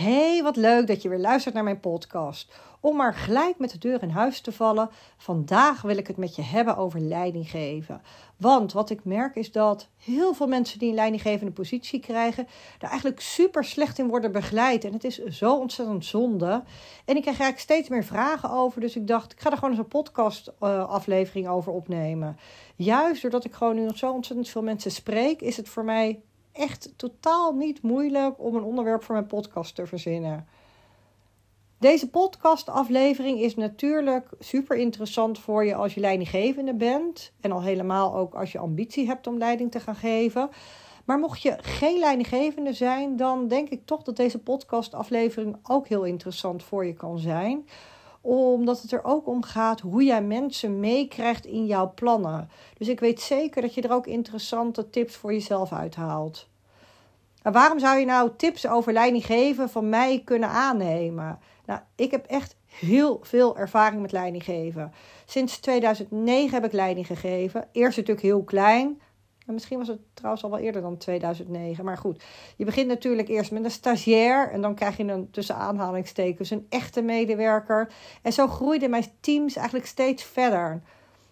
Hey, wat leuk dat je weer luistert naar mijn podcast. Om maar gelijk met de deur in huis te vallen, vandaag wil ik het met je hebben over leiding geven. Want wat ik merk is dat heel veel mensen die een leidinggevende positie krijgen, daar eigenlijk super slecht in worden begeleid. En het is zo ontzettend zonde. En ik krijg eigenlijk steeds meer vragen over. Dus ik dacht, ik ga er gewoon eens een podcast-aflevering over opnemen. Juist doordat ik gewoon nu zo ontzettend veel mensen spreek, is het voor mij echt totaal niet moeilijk om een onderwerp voor mijn podcast te verzinnen. Deze podcastaflevering is natuurlijk super interessant voor je als je leidinggevende bent. En al helemaal ook als je ambitie hebt om leiding te gaan geven. Maar mocht je geen leidinggevende zijn, dan denk ik toch dat deze podcastaflevering ook heel interessant voor je kan zijn omdat het er ook om gaat hoe jij mensen meekrijgt in jouw plannen. Dus ik weet zeker dat je er ook interessante tips voor jezelf uithaalt. En waarom zou je nou tips over leiding geven van mij kunnen aannemen? Nou, ik heb echt heel veel ervaring met leiding geven. Sinds 2009 heb ik leiding gegeven. Eerst natuurlijk heel klein. En misschien was het trouwens al wel eerder dan 2009. Maar goed, je begint natuurlijk eerst met een stagiair. En dan krijg je een tussen aanhalingstekens een echte medewerker. En zo groeiden mijn teams eigenlijk steeds verder.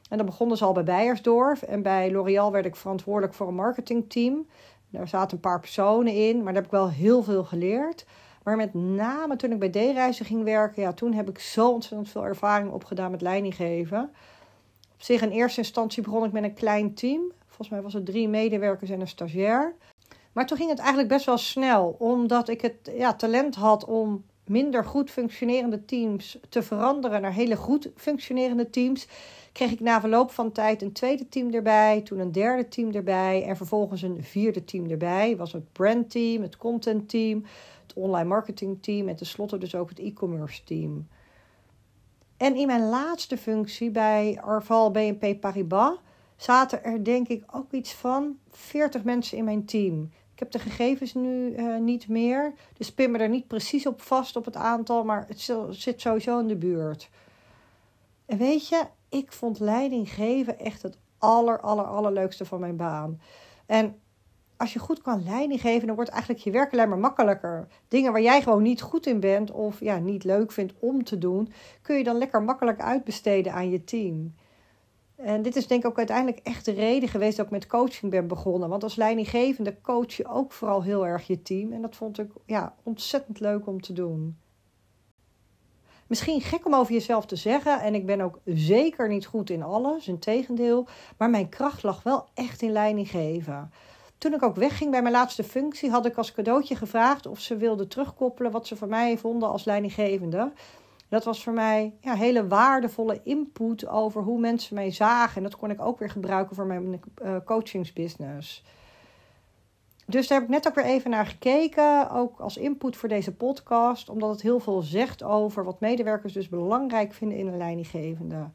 En dan begonnen ze al bij Beiersdorf. En bij L'Oréal werd ik verantwoordelijk voor een marketingteam. Daar zaten een paar personen in, maar daar heb ik wel heel veel geleerd. Maar met name toen ik bij D-reizen ging werken, ja, toen heb ik zo ontzettend veel ervaring opgedaan met leidinggeven. Op zich in eerste instantie begon ik met een klein team. Volgens mij was het drie medewerkers en een stagiair. Maar toen ging het eigenlijk best wel snel, omdat ik het ja, talent had om minder goed functionerende teams te veranderen naar hele goed functionerende teams kreeg ik na verloop van tijd een tweede team erbij, toen een derde team erbij en vervolgens een vierde team erbij. Was het brandteam, het content team, het online marketing team en tenslotte dus ook het e-commerce team. En in mijn laatste functie bij Arval BNP Paribas zaten er denk ik ook iets van 40 mensen in mijn team. Ik heb de gegevens nu uh, niet meer, dus pin me er niet precies op vast op het aantal, maar het zit sowieso in de buurt. En weet je, ik vond leiding geven echt het aller, aller, allerleukste van mijn baan. En als je goed kan leiding geven, dan wordt eigenlijk je werk alleen maar makkelijker. Dingen waar jij gewoon niet goed in bent of ja, niet leuk vindt om te doen, kun je dan lekker makkelijk uitbesteden aan je team. En dit is denk ik ook uiteindelijk echt de reden geweest dat ik met coaching ben begonnen. Want als leidinggevende coach je ook vooral heel erg je team. En dat vond ik ja, ontzettend leuk om te doen. Misschien gek om over jezelf te zeggen. En ik ben ook zeker niet goed in alles. Integendeel. Maar mijn kracht lag wel echt in leiding geven. Toen ik ook wegging bij mijn laatste functie, had ik als cadeautje gevraagd of ze wilden terugkoppelen wat ze voor mij vonden als leidinggevende. Dat was voor mij ja, hele waardevolle input over hoe mensen mij zagen. En dat kon ik ook weer gebruiken voor mijn uh, coachingsbusiness. Dus daar heb ik net ook weer even naar gekeken, ook als input voor deze podcast, omdat het heel veel zegt over wat medewerkers dus belangrijk vinden in een leidinggevende.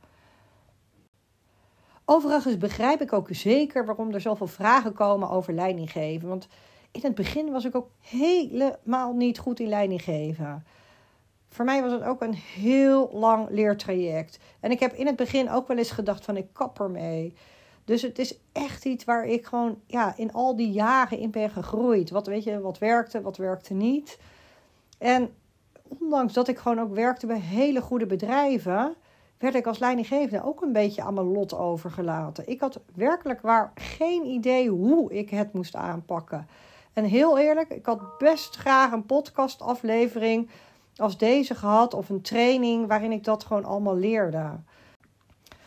Overigens begrijp ik ook zeker waarom er zoveel vragen komen over leidinggeven. Want in het begin was ik ook helemaal niet goed in leidinggeven. Voor mij was het ook een heel lang leertraject. En ik heb in het begin ook wel eens gedacht van ik kap ermee. Dus het is echt iets waar ik gewoon ja, in al die jaren in ben gegroeid. Wat weet je, wat werkte, wat werkte niet. En ondanks dat ik gewoon ook werkte bij hele goede bedrijven, werd ik als leidinggevende ook een beetje aan mijn lot overgelaten. Ik had werkelijk waar geen idee hoe ik het moest aanpakken. En heel eerlijk, ik had best graag een podcastaflevering als deze gehad of een training waarin ik dat gewoon allemaal leerde.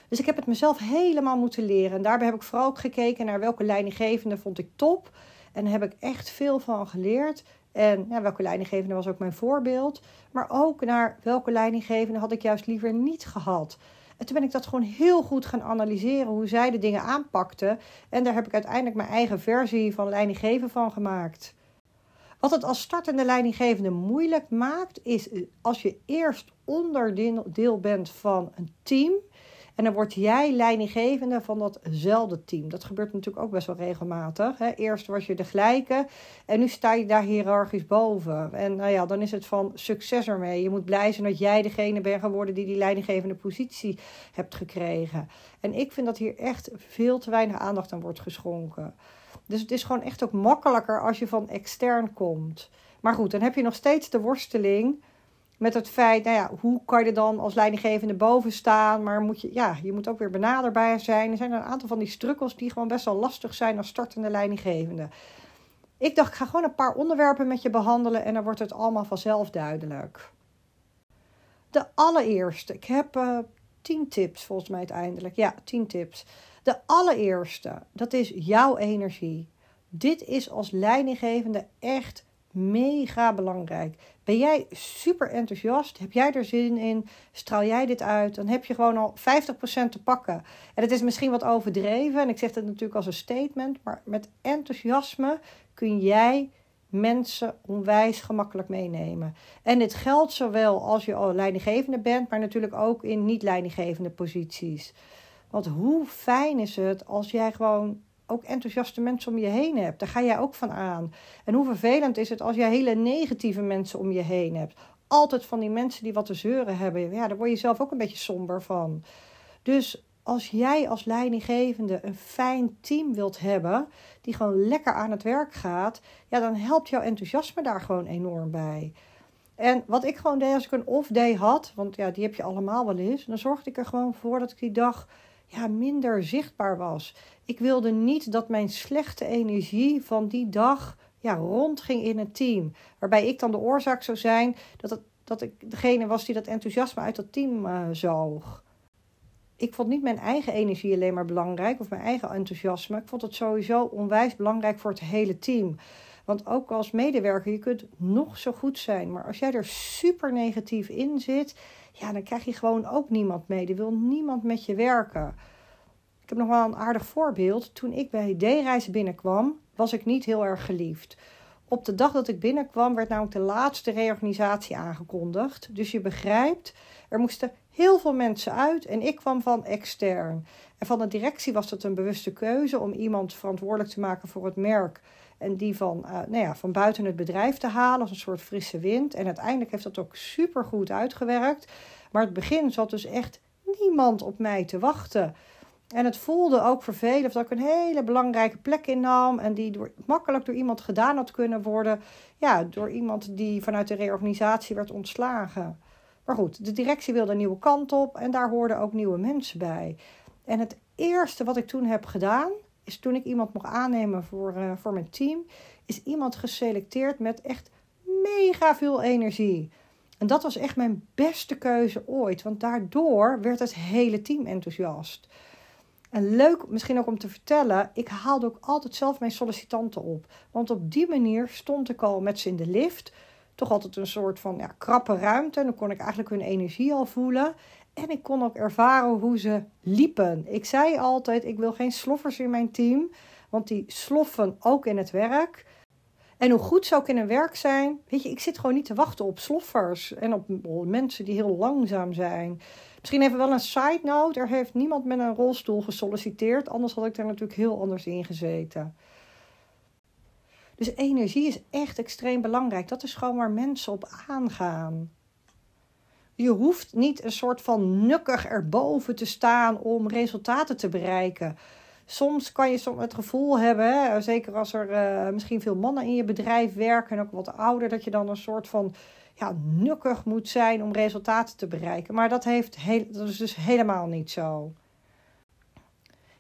Dus ik heb het mezelf helemaal moeten leren. En daarbij heb ik vooral ook gekeken naar welke leidinggevende vond ik top. En daar heb ik echt veel van geleerd. En ja, welke leidinggevende was ook mijn voorbeeld. Maar ook naar welke leidinggevende had ik juist liever niet gehad. En toen ben ik dat gewoon heel goed gaan analyseren, hoe zij de dingen aanpakten. En daar heb ik uiteindelijk mijn eigen versie van leidinggeven van gemaakt. Wat het als startende leidinggevende moeilijk maakt, is als je eerst onderdeel bent van een team en dan word jij leidinggevende van datzelfde team. Dat gebeurt natuurlijk ook best wel regelmatig. Hè? Eerst was je de gelijke en nu sta je daar hiërarchisch boven. En nou ja, dan is het van succes ermee. Je moet blij zijn dat jij degene bent geworden die die leidinggevende positie hebt gekregen. En ik vind dat hier echt veel te weinig aandacht aan wordt geschonken. Dus het is gewoon echt ook makkelijker als je van extern komt. Maar goed, dan heb je nog steeds de worsteling met het feit, nou ja, hoe kan je dan als leidinggevende boven staan? Maar moet je, ja, je moet ook weer benaderbaar zijn. Er zijn een aantal van die strukkels die gewoon best wel lastig zijn als startende leidinggevende. Ik dacht, ik ga gewoon een paar onderwerpen met je behandelen en dan wordt het allemaal vanzelf duidelijk. De allereerste, ik heb uh, tien tips volgens mij uiteindelijk. Ja, tien tips. De allereerste, dat is jouw energie. Dit is als leidinggevende echt mega belangrijk. Ben jij super enthousiast? Heb jij er zin in? Straal jij dit uit? Dan heb je gewoon al 50% te pakken. En het is misschien wat overdreven. En ik zeg het natuurlijk als een statement. Maar met enthousiasme kun jij mensen onwijs gemakkelijk meenemen. En dit geldt zowel als je al leidinggevende bent, maar natuurlijk ook in niet-leidinggevende posities. Want hoe fijn is het als jij gewoon ook enthousiaste mensen om je heen hebt. Daar ga jij ook van aan. En hoe vervelend is het als jij hele negatieve mensen om je heen hebt. Altijd van die mensen die wat te zeuren hebben. Ja, daar word je zelf ook een beetje somber van. Dus als jij als leidinggevende een fijn team wilt hebben, die gewoon lekker aan het werk gaat, ja, dan helpt jouw enthousiasme daar gewoon enorm bij. En wat ik gewoon deed als ik een off-day had, want ja, die heb je allemaal wel eens, dan zorgde ik er gewoon voor dat ik die dag ja, minder zichtbaar was. Ik wilde niet dat mijn slechte energie van die dag ja, rondging in het team. Waarbij ik dan de oorzaak zou zijn dat, dat ik degene was die dat enthousiasme uit dat team uh, zoog. Ik vond niet mijn eigen energie alleen maar belangrijk of mijn eigen enthousiasme. Ik vond het sowieso onwijs belangrijk voor het hele team. Want ook als medewerker, je kunt nog zo goed zijn. Maar als jij er super negatief in zit, ja, dan krijg je gewoon ook niemand mee. Er wil niemand met je werken. Ik heb nog wel een aardig voorbeeld. Toen ik bij D-reizen binnenkwam, was ik niet heel erg geliefd. Op de dag dat ik binnenkwam, werd namelijk de laatste reorganisatie aangekondigd. Dus je begrijpt, er moesten heel veel mensen uit en ik kwam van extern. En van de directie was het een bewuste keuze om iemand verantwoordelijk te maken voor het merk. En die van, uh, nou ja, van buiten het bedrijf te halen als een soort frisse wind. En uiteindelijk heeft dat ook super goed uitgewerkt. Maar het begin zat dus echt niemand op mij te wachten. En het voelde ook vervelend dat ik een hele belangrijke plek innam. En die door, makkelijk door iemand gedaan had kunnen worden. Ja, door iemand die vanuit de reorganisatie werd ontslagen. Maar goed, de directie wilde een nieuwe kant op. En daar hoorden ook nieuwe mensen bij. En het eerste wat ik toen heb gedaan. Is toen ik iemand mocht aannemen voor, uh, voor mijn team. Is iemand geselecteerd met echt mega veel energie. En dat was echt mijn beste keuze ooit. Want daardoor werd het hele team enthousiast. En leuk misschien ook om te vertellen, ik haalde ook altijd zelf mijn sollicitanten op. Want op die manier stond ik al met ze in de lift. Toch altijd een soort van ja, krappe ruimte. En dan kon ik eigenlijk hun energie al voelen. En ik kon ook ervaren hoe ze liepen. Ik zei altijd, ik wil geen sloffers in mijn team. Want die sloffen ook in het werk. En hoe goed zou ik in een werk zijn? Weet je, ik zit gewoon niet te wachten op sloffers. En op mensen die heel langzaam zijn. Misschien even wel een side note. Er heeft niemand met een rolstoel gesolliciteerd. Anders had ik daar natuurlijk heel anders in gezeten. Dus energie is echt extreem belangrijk. Dat is gewoon waar mensen op aangaan. Je hoeft niet een soort van nukkig erboven te staan om resultaten te bereiken. Soms kan je soms het gevoel hebben, zeker als er uh, misschien veel mannen in je bedrijf werken en ook wat ouder, dat je dan een soort van ja, nukkig moet zijn om resultaten te bereiken. Maar dat, heeft heel, dat is dus helemaal niet zo.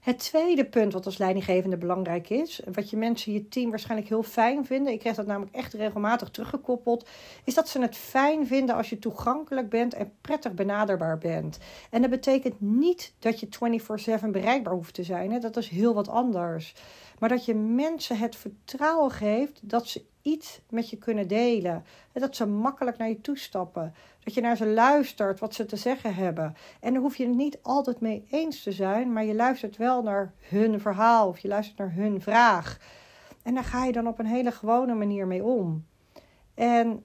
Het tweede punt wat als leidinggevende belangrijk is, wat je mensen in je team waarschijnlijk heel fijn vinden, ik krijg dat namelijk echt regelmatig teruggekoppeld, is dat ze het fijn vinden als je toegankelijk bent en prettig benaderbaar bent. En dat betekent niet dat je 24/7 bereikbaar hoeft te zijn, hè? dat is heel wat anders. Maar dat je mensen het vertrouwen geeft dat ze iets met je kunnen delen. En dat ze makkelijk naar je toestappen. Dat je naar ze luistert, wat ze te zeggen hebben. En daar hoef je het niet altijd mee eens te zijn, maar je luistert wel naar hun verhaal of je luistert naar hun vraag. En daar ga je dan op een hele gewone manier mee om. En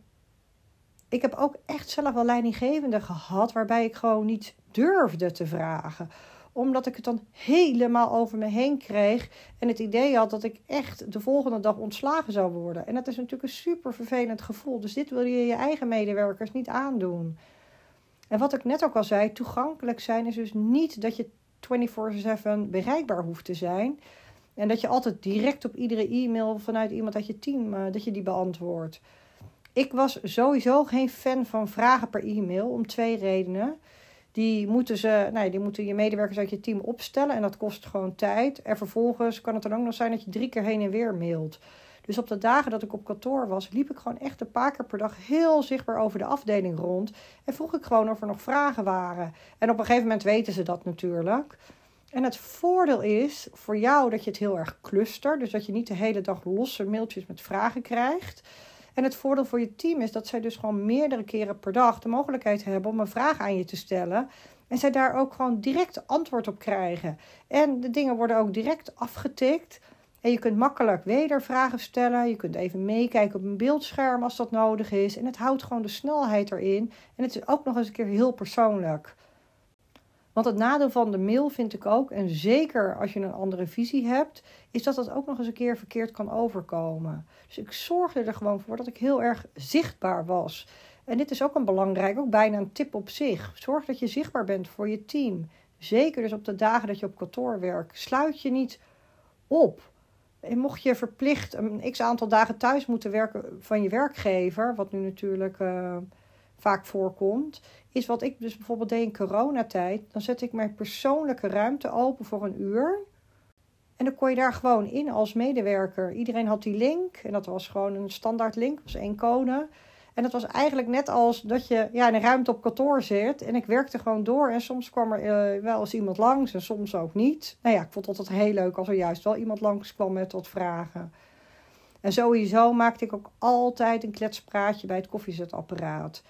ik heb ook echt zelf wel leidinggevende gehad waarbij ik gewoon niet durfde te vragen omdat ik het dan helemaal over me heen kreeg. En het idee had dat ik echt de volgende dag ontslagen zou worden. En dat is natuurlijk een super vervelend gevoel. Dus dit wil je je eigen medewerkers niet aandoen. En wat ik net ook al zei, toegankelijk zijn is dus niet dat je 24/7 bereikbaar hoeft te zijn. En dat je altijd direct op iedere e-mail vanuit iemand uit je team, uh, dat je die beantwoordt. Ik was sowieso geen fan van vragen per e-mail om twee redenen. Die moeten, ze, nee, die moeten je medewerkers uit je team opstellen en dat kost gewoon tijd. En vervolgens kan het dan ook nog zijn dat je drie keer heen en weer mailt. Dus op de dagen dat ik op kantoor was, liep ik gewoon echt een paar keer per dag heel zichtbaar over de afdeling rond. En vroeg ik gewoon of er nog vragen waren. En op een gegeven moment weten ze dat natuurlijk. En het voordeel is voor jou dat je het heel erg clustert. Dus dat je niet de hele dag losse mailtjes met vragen krijgt. En het voordeel voor je team is dat zij dus gewoon meerdere keren per dag de mogelijkheid hebben om een vraag aan je te stellen. En zij daar ook gewoon direct antwoord op krijgen. En de dingen worden ook direct afgetikt. En je kunt makkelijk wedervragen stellen. Je kunt even meekijken op een beeldscherm als dat nodig is. En het houdt gewoon de snelheid erin. En het is ook nog eens een keer heel persoonlijk. Want het nadeel van de mail vind ik ook, en zeker als je een andere visie hebt, is dat dat ook nog eens een keer verkeerd kan overkomen. Dus ik zorgde er gewoon voor dat ik heel erg zichtbaar was. En dit is ook een belangrijk, ook bijna een tip op zich. Zorg dat je zichtbaar bent voor je team. Zeker dus op de dagen dat je op kantoor werkt. Sluit je niet op. En mocht je verplicht een x aantal dagen thuis moeten werken van je werkgever, wat nu natuurlijk uh, vaak voorkomt, is wat ik dus bijvoorbeeld deed in coronatijd. Dan zet ik mijn persoonlijke ruimte open voor een uur. En dan kon je daar gewoon in als medewerker. Iedereen had die link. En dat was gewoon een standaard link. Dat was één code. En dat was eigenlijk net als dat je ja, in een ruimte op kantoor zit. En ik werkte gewoon door. En soms kwam er uh, wel eens iemand langs en soms ook niet. Nou ja, ik vond het altijd heel leuk als er juist wel iemand langs kwam met wat vragen. En sowieso maakte ik ook altijd een kletspraatje bij het koffiezetapparaat.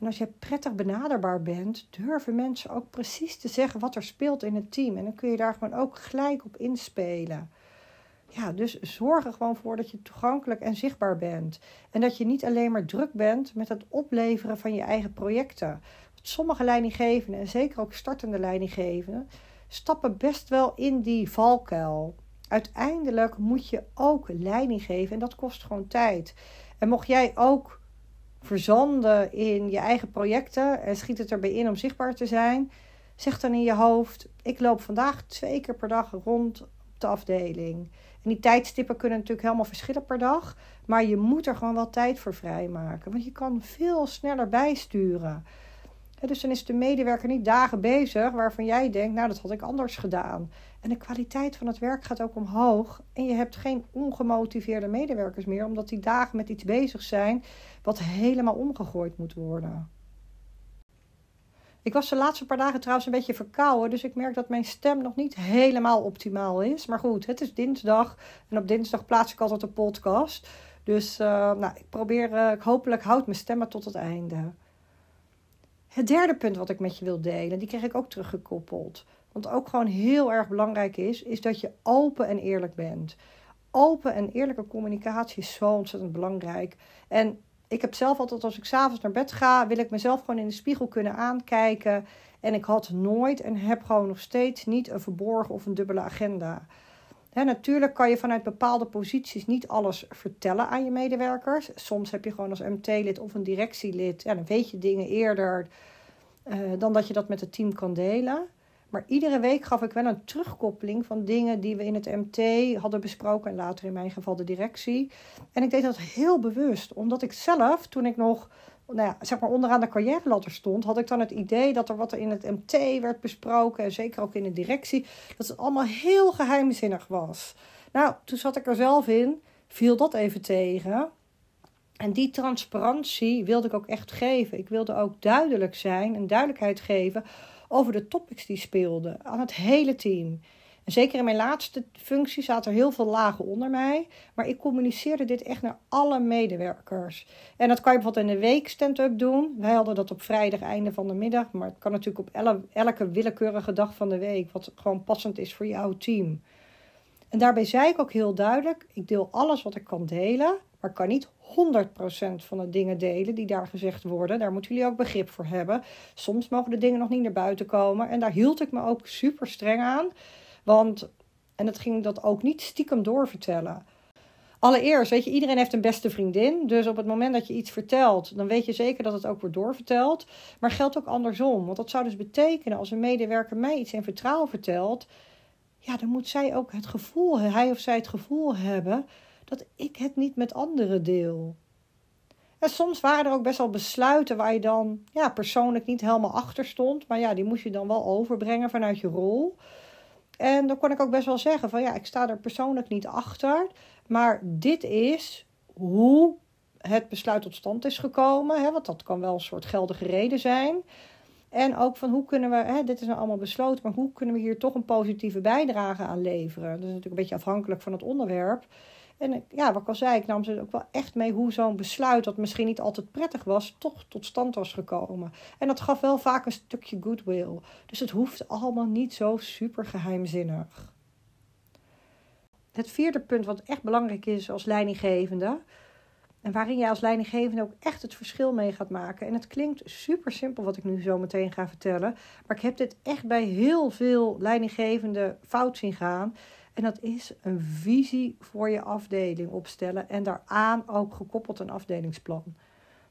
En als je prettig benaderbaar bent, durven mensen ook precies te zeggen wat er speelt in het team. En dan kun je daar gewoon ook gelijk op inspelen. Ja, dus zorg er gewoon voor dat je toegankelijk en zichtbaar bent. En dat je niet alleen maar druk bent met het opleveren van je eigen projecten. Want sommige leidinggevenden, en zeker ook startende leidinggevenden, stappen best wel in die valkuil. Uiteindelijk moet je ook leiding geven en dat kost gewoon tijd. En mocht jij ook verzanden in je eigen projecten en schiet het erbij in om zichtbaar te zijn, zeg dan in je hoofd: ik loop vandaag twee keer per dag rond op de afdeling. En die tijdstippen kunnen natuurlijk helemaal verschillen per dag, maar je moet er gewoon wel tijd voor vrijmaken, want je kan veel sneller bijsturen. Dus dan is de medewerker niet dagen bezig waarvan jij denkt, nou dat had ik anders gedaan. En de kwaliteit van het werk gaat ook omhoog. En je hebt geen ongemotiveerde medewerkers meer, omdat die dagen met iets bezig zijn wat helemaal omgegooid moet worden. Ik was de laatste paar dagen trouwens een beetje verkouden, dus ik merk dat mijn stem nog niet helemaal optimaal is. Maar goed, het is dinsdag en op dinsdag plaats ik altijd een podcast. Dus uh, nou, ik probeer, uh, hopelijk houd mijn stemmen tot het einde. Het derde punt wat ik met je wil delen, die kreeg ik ook teruggekoppeld. Want ook gewoon heel erg belangrijk is, is dat je open en eerlijk bent. Open en eerlijke communicatie is zo ontzettend belangrijk. En ik heb zelf altijd, als ik s'avonds naar bed ga, wil ik mezelf gewoon in de spiegel kunnen aankijken. En ik had nooit en heb gewoon nog steeds niet een verborgen of een dubbele agenda. Natuurlijk kan je vanuit bepaalde posities niet alles vertellen aan je medewerkers. Soms heb je gewoon als MT-lid of een directielid, ja, dan weet je dingen eerder uh, dan dat je dat met het team kan delen. Maar iedere week gaf ik wel een terugkoppeling van dingen die we in het MT hadden besproken. En later in mijn geval de directie. En ik deed dat heel bewust. Omdat ik zelf, toen ik nog nou ja, zeg maar onderaan de carrière stond, had ik dan het idee dat er wat er in het MT werd besproken. En zeker ook in de directie. Dat het allemaal heel geheimzinnig was. Nou, toen zat ik er zelf in. Viel dat even tegen. En die transparantie wilde ik ook echt geven. Ik wilde ook duidelijk zijn en duidelijkheid geven over de topics die speelden aan het hele team. En zeker in mijn laatste functie zaten er heel veel lagen onder mij. Maar ik communiceerde dit echt naar alle medewerkers. En dat kan je bijvoorbeeld in de week stand-up doen. Wij hadden dat op vrijdag, einde van de middag. Maar het kan natuurlijk op elke willekeurige dag van de week. Wat gewoon passend is voor jouw team. En daarbij zei ik ook heel duidelijk: ik deel alles wat ik kan delen. Maar ik kan niet 100% van de dingen delen die daar gezegd worden. Daar moeten jullie ook begrip voor hebben. Soms mogen de dingen nog niet naar buiten komen. En daar hield ik me ook super streng aan. Want, en het ging dat ook niet stiekem doorvertellen. Allereerst, weet je, iedereen heeft een beste vriendin. Dus op het moment dat je iets vertelt, dan weet je zeker dat het ook wordt doorverteld. Maar geldt ook andersom. Want dat zou dus betekenen als een medewerker mij iets in vertrouwen vertelt ja, dan moet zij ook het gevoel, hij of zij het gevoel hebben dat ik het niet met anderen deel. En soms waren er ook best wel besluiten waar je dan ja, persoonlijk niet helemaal achter stond. Maar ja, die moest je dan wel overbrengen vanuit je rol. En dan kon ik ook best wel zeggen van ja, ik sta er persoonlijk niet achter. Maar dit is hoe het besluit tot stand is gekomen. Hè, want dat kan wel een soort geldige reden zijn. En ook van hoe kunnen we, hè, dit is nou allemaal besloten, maar hoe kunnen we hier toch een positieve bijdrage aan leveren? Dat is natuurlijk een beetje afhankelijk van het onderwerp. En ja, wat ik al zei, ik nam ze ook wel echt mee hoe zo'n besluit, dat misschien niet altijd prettig was, toch tot stand was gekomen. En dat gaf wel vaak een stukje goodwill. Dus het hoeft allemaal niet zo super geheimzinnig. Het vierde punt wat echt belangrijk is als leidinggevende, en waarin jij als leidinggevende ook echt het verschil mee gaat maken. En het klinkt super simpel wat ik nu zo meteen ga vertellen. Maar ik heb dit echt bij heel veel leidinggevenden fout zien gaan. En dat is een visie voor je afdeling opstellen en daaraan ook gekoppeld een afdelingsplan.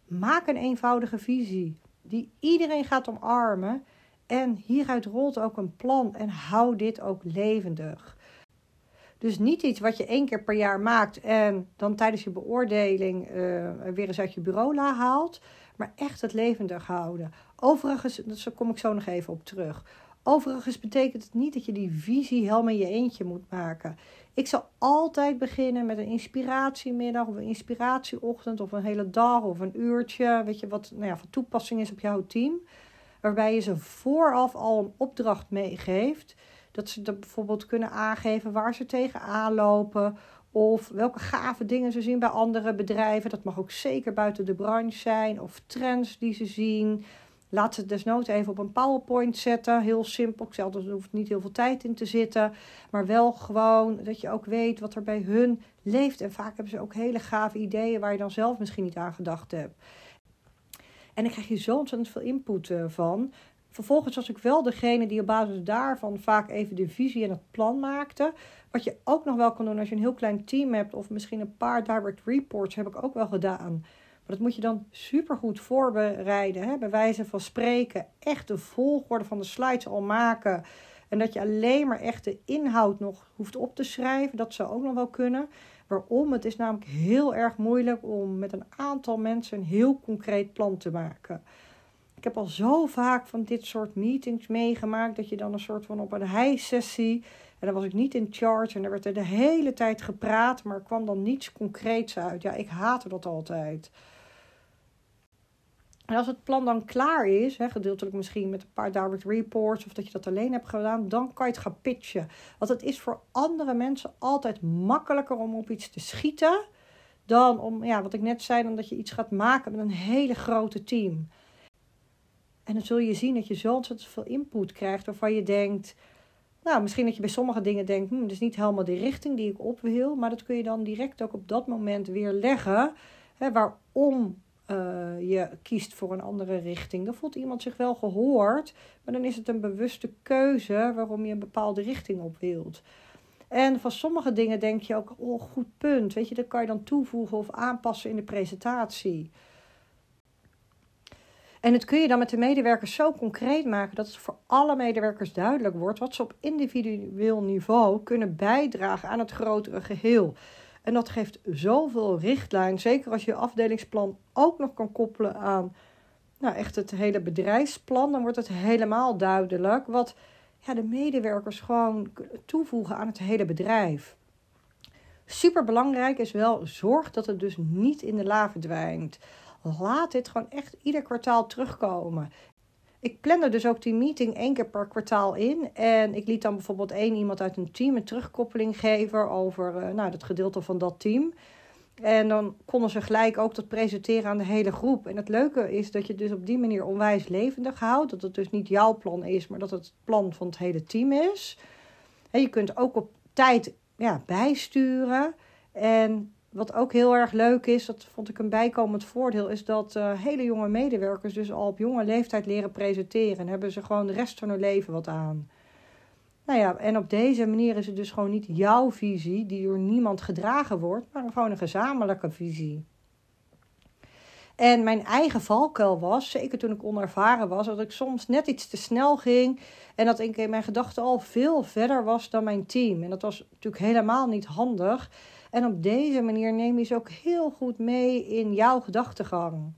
Maak een eenvoudige visie die iedereen gaat omarmen. En hieruit rolt ook een plan en hou dit ook levendig. Dus niet iets wat je één keer per jaar maakt en dan tijdens je beoordeling uh, weer eens uit je bureau haalt, maar echt het levendig houden. Overigens, daar kom ik zo nog even op terug. Overigens betekent het niet dat je die visie helemaal in je eentje moet maken. Ik zal altijd beginnen met een inspiratiemiddag of een inspiratieochtend of een hele dag of een uurtje. Weet je wat nou ja, van toepassing is op jouw team. Waarbij je ze vooraf al een opdracht meegeeft. Dat ze bijvoorbeeld kunnen aangeven waar ze tegenaan lopen. Of welke gave dingen ze zien bij andere bedrijven. Dat mag ook zeker buiten de branche zijn. Of trends die ze zien. Laat het desnoods even op een PowerPoint zetten. Heel simpel. Ik zeg er hoeft niet heel veel tijd in te zitten. Maar wel gewoon dat je ook weet wat er bij hun leeft. En vaak hebben ze ook hele gave ideeën waar je dan zelf misschien niet aan gedacht hebt. En dan krijg je zo ontzettend veel input eh, van. Vervolgens was ik wel degene die op basis daarvan vaak even de visie en het plan maakte. Wat je ook nog wel kan doen als je een heel klein team hebt of misschien een paar direct reports heb ik ook wel gedaan. Maar dat moet je dan super goed voorbereiden. Hè? Bij wijze van spreken echt de volgorde van de slides al maken. En dat je alleen maar echt de inhoud nog hoeft op te schrijven. Dat zou ook nog wel kunnen. Waarom? Het is namelijk heel erg moeilijk om met een aantal mensen een heel concreet plan te maken. Ik heb al zo vaak van dit soort meetings meegemaakt dat je dan een soort van op een high-sessie. En dan was ik niet in charge en er werd er de hele tijd gepraat, maar er kwam dan niets concreets uit. Ja, ik haatte dat altijd. En als het plan dan klaar is, hè, gedeeltelijk misschien met een paar direct reports of dat je dat alleen hebt gedaan, dan kan je het gaan pitchen. Want het is voor andere mensen altijd makkelijker om op iets te schieten dan om, ja, wat ik net zei, dan dat je iets gaat maken met een hele grote team. En dan zul je zien dat je zo ontzettend veel input krijgt waarvan je denkt, nou, misschien dat je bij sommige dingen denkt, hm, dat is niet helemaal de richting die ik op wil, maar dat kun je dan direct ook op dat moment weer leggen. Waarom uh, je kiest voor een andere richting. Dan voelt iemand zich wel gehoord, maar dan is het een bewuste keuze waarom je een bepaalde richting op wilt. En van sommige dingen denk je ook, oh goed punt, weet je, dat kan je dan toevoegen of aanpassen in de presentatie. En het kun je dan met de medewerkers zo concreet maken dat het voor alle medewerkers duidelijk wordt wat ze op individueel niveau kunnen bijdragen aan het grotere geheel. En dat geeft zoveel richtlijn, zeker als je je afdelingsplan ook nog kan koppelen aan nou, echt het hele bedrijfsplan, dan wordt het helemaal duidelijk wat ja, de medewerkers gewoon toevoegen aan het hele bedrijf. Super belangrijk is wel, zorg dat het dus niet in de la verdwijnt. Laat dit gewoon echt ieder kwartaal terugkomen. Ik plande dus ook die meeting één keer per kwartaal in. En ik liet dan bijvoorbeeld één iemand uit een team een terugkoppeling geven over uh, nou, het gedeelte van dat team. En dan konden ze gelijk ook dat presenteren aan de hele groep. En het leuke is dat je dus op die manier onwijs levendig houdt. Dat het dus niet jouw plan is, maar dat het het plan van het hele team is. En je kunt ook op tijd ja, bijsturen. En wat ook heel erg leuk is, dat vond ik een bijkomend voordeel, is dat uh, hele jonge medewerkers dus al op jonge leeftijd leren presenteren. En hebben ze gewoon de rest van hun leven wat aan. Nou ja, en op deze manier is het dus gewoon niet jouw visie die door niemand gedragen wordt, maar gewoon een gezamenlijke visie. En mijn eigen valkuil was, zeker toen ik onervaren was, dat ik soms net iets te snel ging. En dat ik in mijn gedachten al veel verder was dan mijn team. En dat was natuurlijk helemaal niet handig. En op deze manier neem je ze ook heel goed mee in jouw gedachtegang.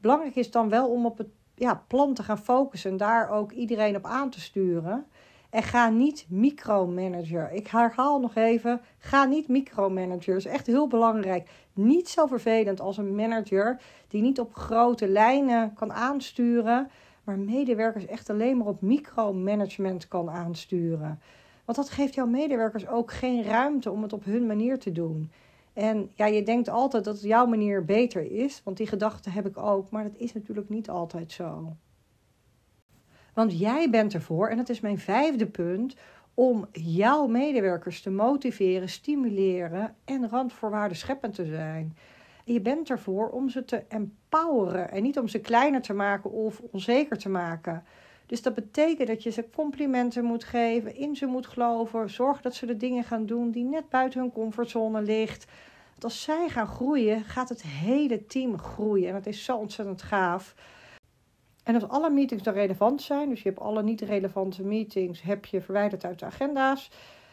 Belangrijk is dan wel om op het ja, plan te gaan focussen en daar ook iedereen op aan te sturen. En ga niet micromanager. Ik herhaal nog even: ga niet micromanager. Dat is echt heel belangrijk. Niet zo vervelend als een manager die niet op grote lijnen kan aansturen, maar medewerkers echt alleen maar op micromanagement kan aansturen. Want dat geeft jouw medewerkers ook geen ruimte om het op hun manier te doen. En ja, je denkt altijd dat jouw manier beter is, want die gedachte heb ik ook, maar dat is natuurlijk niet altijd zo. Want jij bent ervoor, en dat is mijn vijfde punt, om jouw medewerkers te motiveren, stimuleren en randvoorwaarden scheppend te zijn. Je bent ervoor om ze te empoweren en niet om ze kleiner te maken of onzeker te maken. Dus dat betekent dat je ze complimenten moet geven, in ze moet geloven, zorg dat ze de dingen gaan doen die net buiten hun comfortzone ligt. Want als zij gaan groeien, gaat het hele team groeien en dat is zo ontzettend gaaf. En als alle meetings dan relevant zijn, dus je hebt alle niet relevante meetings, heb je verwijderd uit de agenda's,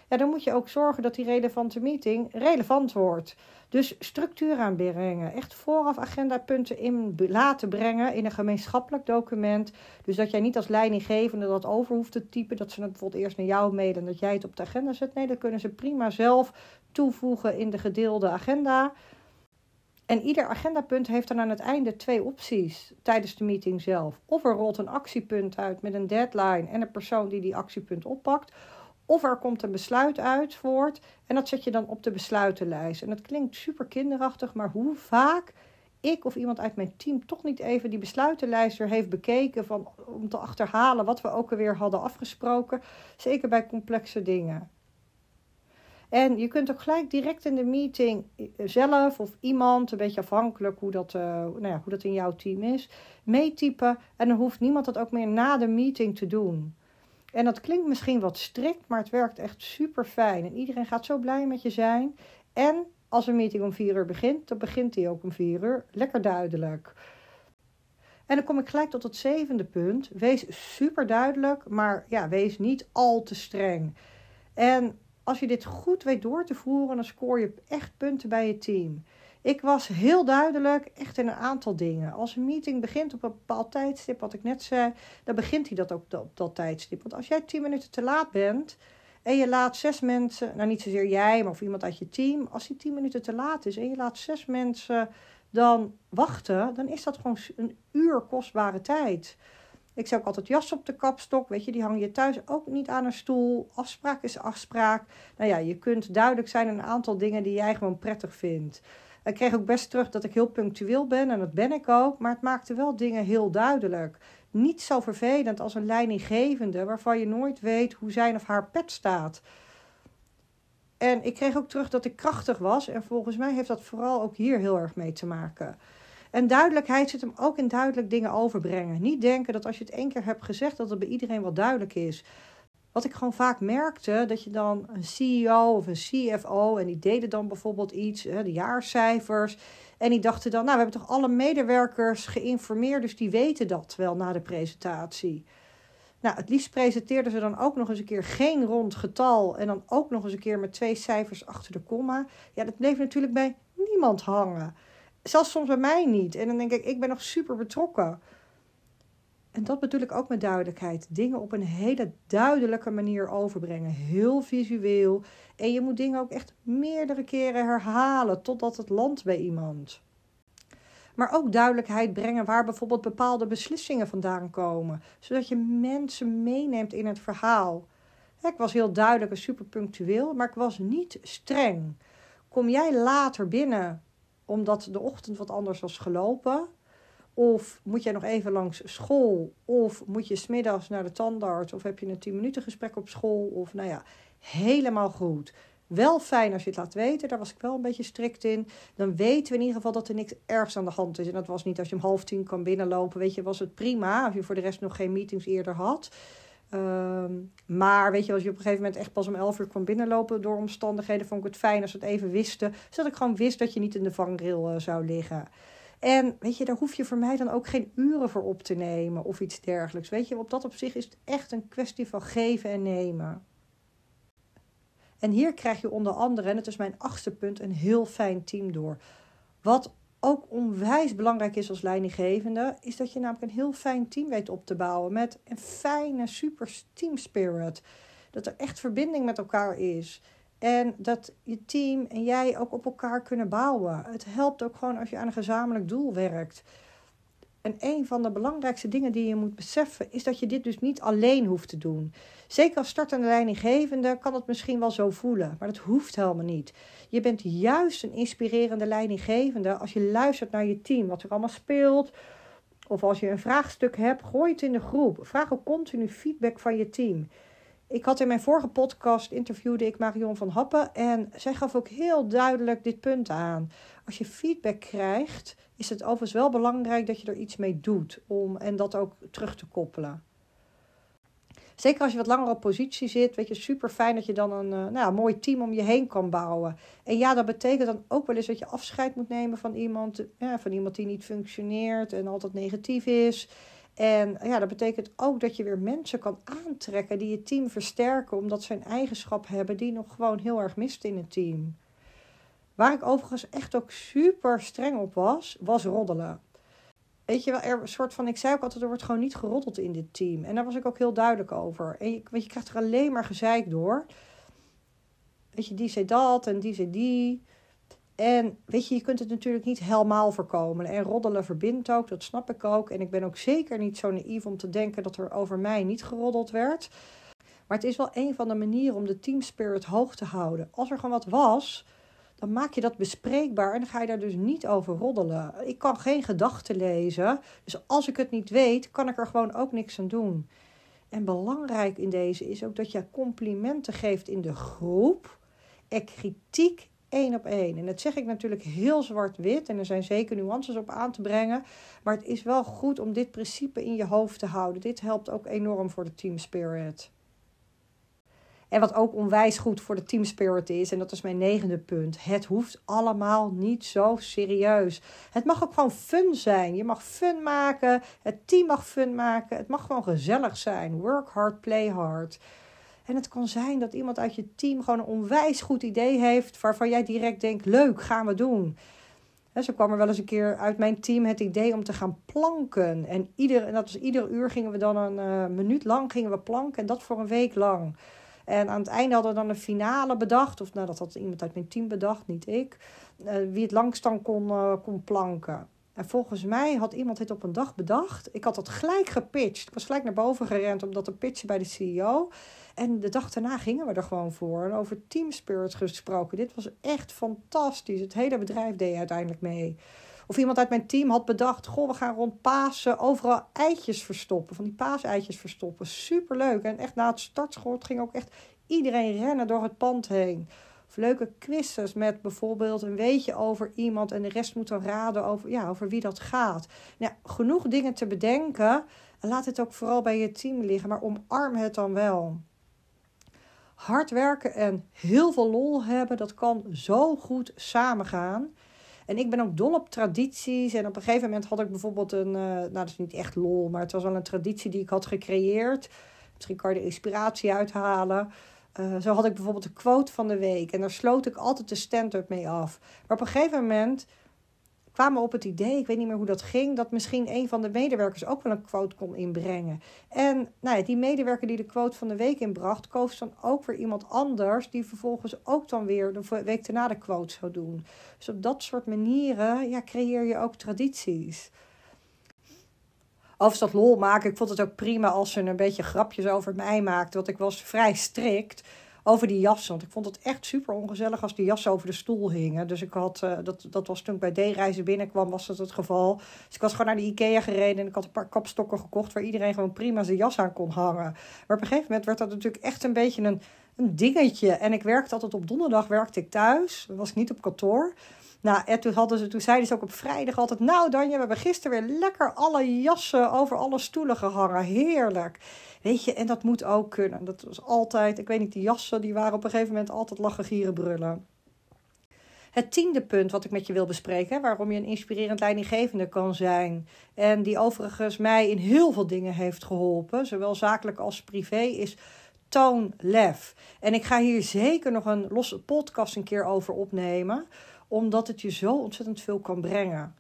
ja, dan moet je ook zorgen dat die relevante meeting relevant wordt. Dus structuur aanbrengen, echt vooraf agendapunten in laten brengen in een gemeenschappelijk document. Dus dat jij niet als leidinggevende dat over hoeft te typen, dat ze het bijvoorbeeld eerst naar jou mailen en dat jij het op de agenda zet. Nee, dat kunnen ze prima zelf toevoegen in de gedeelde agenda. En ieder agendapunt heeft dan aan het einde twee opties tijdens de meeting zelf. Of er rolt een actiepunt uit met een deadline en een persoon die die actiepunt oppakt. Of er komt een besluit uit voort en dat zet je dan op de besluitenlijst. En dat klinkt super kinderachtig, maar hoe vaak ik of iemand uit mijn team toch niet even die besluitenlijst er heeft bekeken van, om te achterhalen wat we ook alweer hadden afgesproken. Zeker bij complexe dingen. En je kunt ook gelijk direct in de meeting zelf of iemand, een beetje afhankelijk hoe dat, uh, nou ja, hoe dat in jouw team is, meetypen. En dan hoeft niemand dat ook meer na de meeting te doen. En dat klinkt misschien wat strikt, maar het werkt echt super fijn. En iedereen gaat zo blij met je zijn. En als een meeting om vier uur begint, dan begint die ook om vier uur. Lekker duidelijk. En dan kom ik gelijk tot het zevende punt. Wees super duidelijk, maar ja, wees niet al te streng. En als je dit goed weet door te voeren, dan scoor je echt punten bij je team. Ik was heel duidelijk, echt in een aantal dingen. Als een meeting begint op een bepaald tijdstip, wat ik net zei, dan begint hij dat ook op dat tijdstip. Want als jij tien minuten te laat bent en je laat zes mensen, nou niet zozeer jij, maar of iemand uit je team, als die tien minuten te laat is en je laat zes mensen dan wachten, dan is dat gewoon een uur kostbare tijd. Ik zeg ook altijd jas op de kapstok. Weet je, die hang je thuis ook niet aan een stoel. Afspraak is afspraak. Nou ja, je kunt duidelijk zijn in een aantal dingen die jij gewoon prettig vindt. Ik kreeg ook best terug dat ik heel punctueel ben en dat ben ik ook. Maar het maakte wel dingen heel duidelijk. Niet zo vervelend als een leidinggevende waarvan je nooit weet hoe zijn of haar pet staat. En ik kreeg ook terug dat ik krachtig was. En volgens mij heeft dat vooral ook hier heel erg mee te maken. En duidelijkheid zit hem ook in duidelijk dingen overbrengen. Niet denken dat als je het één keer hebt gezegd, dat het bij iedereen wel duidelijk is. Wat ik gewoon vaak merkte, dat je dan een CEO of een CFO, en die deden dan bijvoorbeeld iets, de jaarcijfers. En die dachten dan, nou, we hebben toch alle medewerkers geïnformeerd, dus die weten dat wel na de presentatie. Nou, het liefst presenteerden ze dan ook nog eens een keer geen rond getal en dan ook nog eens een keer met twee cijfers achter de komma. Ja, dat bleef natuurlijk bij niemand hangen. Zelfs soms bij mij niet. En dan denk ik, ik ben nog super betrokken. En dat bedoel ik ook met duidelijkheid. Dingen op een hele duidelijke manier overbrengen. Heel visueel. En je moet dingen ook echt meerdere keren herhalen totdat het landt bij iemand. Maar ook duidelijkheid brengen waar bijvoorbeeld bepaalde beslissingen vandaan komen. Zodat je mensen meeneemt in het verhaal. Ik was heel duidelijk en super punctueel, maar ik was niet streng. Kom jij later binnen omdat de ochtend wat anders was gelopen? Of moet jij nog even langs school? Of moet je smiddags naar de tandarts? Of heb je een 10 minuten gesprek op school? Of nou ja, helemaal goed. Wel fijn als je het laat weten, daar was ik wel een beetje strikt in. Dan weten we in ieder geval dat er niks ergs aan de hand is. En dat was niet als je om half tien kan binnenlopen, weet je, was het prima. Als je voor de rest nog geen meetings eerder had. Ehm, maar weet je, als je op een gegeven moment echt pas om 11 uur kwam binnenlopen door omstandigheden, vond ik het fijn als we het even wisten. Zodat ik gewoon wist dat je niet in de vangrail uh, zou liggen. En weet je, daar hoef je voor mij dan ook geen uren voor op te nemen of iets dergelijks. Weet je, op dat op zich is het echt een kwestie van geven en nemen. En hier krijg je onder andere, en het is mijn achtste punt, een heel fijn team door. Wat ook onwijs belangrijk is als leidinggevende, is dat je namelijk een heel fijn team weet op te bouwen met een fijne, super team spirit. Dat er echt verbinding met elkaar is. En dat je team en jij ook op elkaar kunnen bouwen. Het helpt ook gewoon als je aan een gezamenlijk doel werkt. En een van de belangrijkste dingen die je moet beseffen is dat je dit dus niet alleen hoeft te doen. Zeker als startende leidinggevende kan het misschien wel zo voelen, maar dat hoeft helemaal niet. Je bent juist een inspirerende leidinggevende als je luistert naar je team, wat er allemaal speelt. Of als je een vraagstuk hebt, gooi het in de groep. Vraag ook continu feedback van je team. Ik had in mijn vorige podcast interviewde ik Marion van Happen en zij gaf ook heel duidelijk dit punt aan. Als je feedback krijgt, is het overigens wel belangrijk dat je er iets mee doet om en dat ook terug te koppelen. Zeker als je wat langer op positie zit, weet je, super fijn dat je dan een uh, nou, mooi team om je heen kan bouwen. En ja, dat betekent dan ook wel eens dat je afscheid moet nemen van iemand, ja, van iemand die niet functioneert en altijd negatief is. En ja, dat betekent ook dat je weer mensen kan aantrekken die je team versterken, omdat ze een eigenschap hebben die nog gewoon heel erg mist in het team. Waar ik overigens echt ook super streng op was, was roddelen. Weet je wel, er soort van, ik zei ook altijd, er wordt gewoon niet geroddeld in dit team. En daar was ik ook heel duidelijk over. En je, weet je, krijgt er alleen maar gezeik door. Weet je, die zei dat en die zei die. En weet je, je kunt het natuurlijk niet helemaal voorkomen. En roddelen verbindt ook, dat snap ik ook. En ik ben ook zeker niet zo naïef om te denken dat er over mij niet geroddeld werd. Maar het is wel een van de manieren om de team spirit hoog te houden. Als er gewoon wat was, dan maak je dat bespreekbaar en dan ga je daar dus niet over roddelen. Ik kan geen gedachten lezen, dus als ik het niet weet, kan ik er gewoon ook niks aan doen. En belangrijk in deze is ook dat je complimenten geeft in de groep en kritiek één op één. En dat zeg ik natuurlijk heel zwart-wit en er zijn zeker nuances op aan te brengen, maar het is wel goed om dit principe in je hoofd te houden. Dit helpt ook enorm voor de team spirit. En wat ook onwijs goed voor de team spirit is, en dat is mijn negende punt. Het hoeft allemaal niet zo serieus. Het mag ook gewoon fun zijn. Je mag fun maken. Het team mag fun maken. Het mag gewoon gezellig zijn. Work hard, play hard. En het kan zijn dat iemand uit je team gewoon een onwijs goed idee heeft. waarvan jij direct denkt: leuk, gaan we doen. En zo kwam er wel eens een keer uit mijn team het idee om te gaan planken. En, ieder, en dat was ieder uur gingen we dan een uh, minuut lang gingen we planken. En dat voor een week lang. En aan het einde hadden we dan een finale bedacht. Of nou, dat had iemand uit mijn team bedacht, niet ik. Uh, wie het langst dan kon, uh, kon planken. En volgens mij had iemand dit op een dag bedacht. Ik had dat gelijk gepitcht. Ik was gelijk naar boven gerend om dat te pitchen bij de CEO. En de dag daarna gingen we er gewoon voor. En over team spirit gesproken. Dit was echt fantastisch. Het hele bedrijf deed uiteindelijk mee. Of iemand uit mijn team had bedacht: Goh, we gaan rond Pasen overal eitjes verstoppen. Van die paaseitjes verstoppen. Superleuk. En echt na het startschot ging ook echt iedereen rennen door het pand heen. Leuke quizzes met bijvoorbeeld een weetje over iemand en de rest moet dan raden over, ja, over wie dat gaat. Nou, genoeg dingen te bedenken. En laat het ook vooral bij je team liggen, maar omarm het dan wel. Hard werken en heel veel lol hebben, dat kan zo goed samengaan. En ik ben ook dol op tradities. En op een gegeven moment had ik bijvoorbeeld een, uh, nou dat is niet echt lol, maar het was wel een traditie die ik had gecreëerd. Misschien kan je er inspiratie uithalen. Uh, zo had ik bijvoorbeeld de quote van de week. En daar sloot ik altijd de stand-up mee af. Maar op een gegeven moment kwamen op het idee, ik weet niet meer hoe dat ging, dat misschien een van de medewerkers ook wel een quote kon inbrengen. En nou ja, die medewerker die de quote van de week inbracht, koos dan ook weer iemand anders, die vervolgens ook dan weer de week daarna de quote zou doen. Dus op dat soort manieren ja, creëer je ook tradities. Of dat lol maken. Ik vond het ook prima als ze een beetje grapjes over mij maakten. Want ik was vrij strikt over die jassen. Want ik vond het echt super ongezellig als die jassen over de stoel hingen. Dus ik had, uh, dat, dat was toen ik bij D-reizen binnenkwam, was dat het geval. Dus ik was gewoon naar de Ikea gereden en ik had een paar kapstokken gekocht waar iedereen gewoon prima zijn jas aan kon hangen. Maar op een gegeven moment werd dat natuurlijk echt een beetje een, een dingetje. En ik werkte altijd op donderdag, werkte ik thuis. Was niet op kantoor. Nou, en toen, hadden ze, toen zeiden ze ook op vrijdag altijd... Nou Danja, we hebben gisteren weer lekker alle jassen over alle stoelen gehangen. Heerlijk. Weet je, en dat moet ook kunnen. Dat was altijd... Ik weet niet, die jassen die waren op een gegeven moment altijd lachen, gieren, brullen. Het tiende punt wat ik met je wil bespreken, waarom je een inspirerend leidinggevende kan zijn. En die overigens mij in heel veel dingen heeft geholpen, zowel zakelijk als privé, is toon lef. En ik ga hier zeker nog een losse podcast een keer over opnemen, omdat het je zo ontzettend veel kan brengen.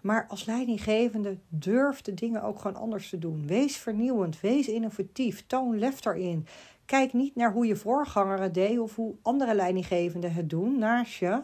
Maar als leidinggevende durf de dingen ook gewoon anders te doen. Wees vernieuwend, wees innovatief, toon lef daarin. Kijk niet naar hoe je voorganger het deed of hoe andere leidinggevenden het doen naast je.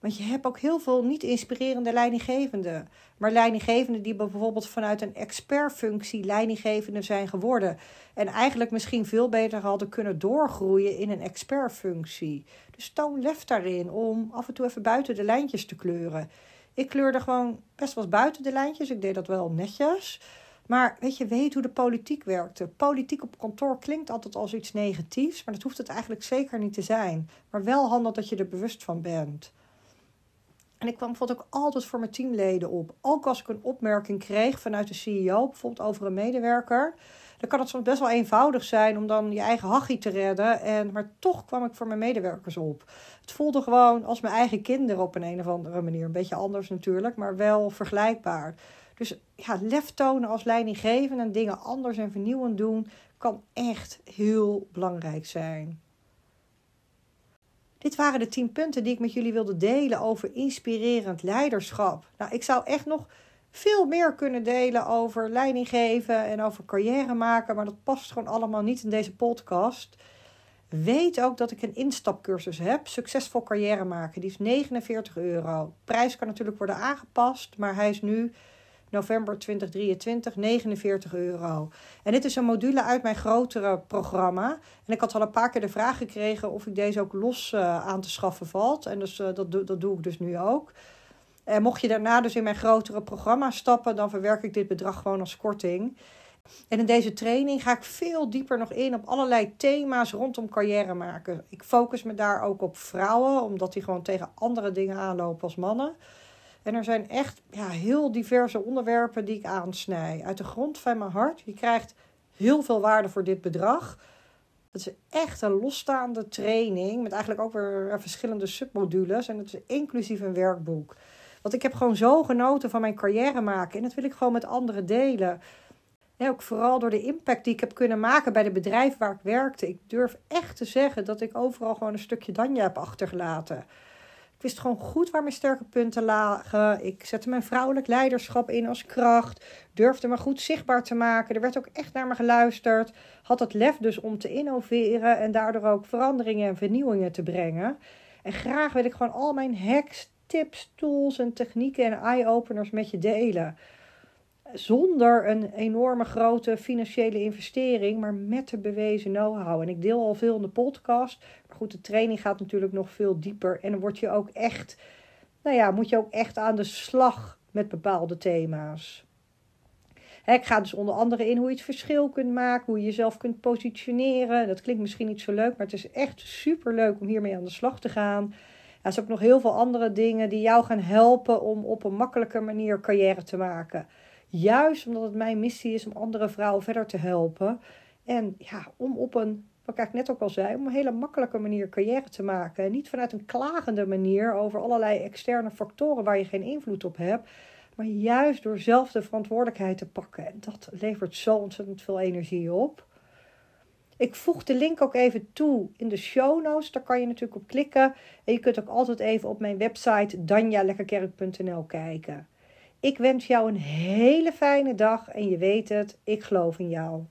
Want je hebt ook heel veel niet inspirerende leidinggevenden. Maar leidinggevenden die bijvoorbeeld vanuit een expertfunctie leidinggevende zijn geworden. En eigenlijk misschien veel beter hadden kunnen doorgroeien in een expertfunctie. Dus toon lef daarin om af en toe even buiten de lijntjes te kleuren. Ik kleurde gewoon best wel buiten de lijntjes. Ik deed dat wel netjes. Maar weet je, weet hoe de politiek werkte. Politiek op kantoor klinkt altijd als iets negatiefs, maar dat hoeft het eigenlijk zeker niet te zijn. Maar wel handig dat je er bewust van bent. En ik kwam bijvoorbeeld ook altijd voor mijn teamleden op. Ook als ik een opmerking kreeg vanuit de CEO, bijvoorbeeld over een medewerker. Dan kan het soms best wel eenvoudig zijn om dan je eigen hachie te redden. En, maar toch kwam ik voor mijn medewerkers op. Het voelde gewoon als mijn eigen kinderen op een, een of andere manier. Een beetje anders natuurlijk, maar wel vergelijkbaar. Dus ja, lef tonen als leidinggevende en dingen anders en vernieuwend doen kan echt heel belangrijk zijn. Dit waren de tien punten die ik met jullie wilde delen over inspirerend leiderschap. Nou, ik zou echt nog veel meer kunnen delen over leiding geven en over carrière maken, maar dat past gewoon allemaal niet in deze podcast. Weet ook dat ik een instapcursus heb, succesvol carrière maken. Die is 49 euro. prijs kan natuurlijk worden aangepast, maar hij is nu november 2023, 49 euro. En dit is een module uit mijn grotere programma. En ik had al een paar keer de vraag gekregen of ik deze ook los uh, aan te schaffen valt. En dus, uh, dat, dat doe ik dus nu ook. En mocht je daarna dus in mijn grotere programma stappen, dan verwerk ik dit bedrag gewoon als korting. En in deze training ga ik veel dieper nog in op allerlei thema's rondom carrière maken. Ik focus me daar ook op vrouwen, omdat die gewoon tegen andere dingen aanlopen als mannen. En er zijn echt ja, heel diverse onderwerpen die ik aansnij. Uit de grond van mijn hart. Je krijgt heel veel waarde voor dit bedrag. Het is echt een losstaande training met eigenlijk ook weer verschillende submodules. En het is inclusief een werkboek. Want ik heb gewoon zo genoten van mijn carrière maken. En dat wil ik gewoon met anderen delen. ook vooral door de impact die ik heb kunnen maken bij de bedrijven waar ik werkte. Ik durf echt te zeggen dat ik overal gewoon een stukje Danja heb achtergelaten. Ik wist gewoon goed waar mijn sterke punten lagen. Ik zette mijn vrouwelijk leiderschap in als kracht. Durfde me goed zichtbaar te maken. Er werd ook echt naar me geluisterd. Had het lef dus om te innoveren en daardoor ook veranderingen en vernieuwingen te brengen. En graag wil ik gewoon al mijn hacks, tips, tools en technieken en eye-openers met je delen zonder een enorme grote financiële investering, maar met de bewezen know-how. En ik deel al veel in de podcast, maar goed, de training gaat natuurlijk nog veel dieper. En dan word je ook echt, nou ja, moet je ook echt aan de slag met bepaalde thema's. Ik ga dus onder andere in hoe je het verschil kunt maken, hoe je jezelf kunt positioneren. Dat klinkt misschien niet zo leuk, maar het is echt super leuk om hiermee aan de slag te gaan. Er zijn ook nog heel veel andere dingen die jou gaan helpen om op een makkelijke manier carrière te maken. Juist omdat het mijn missie is om andere vrouwen verder te helpen. En ja, om op een, wat ik net ook al zei, om een hele makkelijke manier carrière te maken. En niet vanuit een klagende manier over allerlei externe factoren waar je geen invloed op hebt. Maar juist door zelf de verantwoordelijkheid te pakken. En dat levert zo ontzettend veel energie op. Ik voeg de link ook even toe in de show notes. Daar kan je natuurlijk op klikken. En je kunt ook altijd even op mijn website danjalekkerkerk.nl kijken. Ik wens jou een hele fijne dag en je weet het, ik geloof in jou.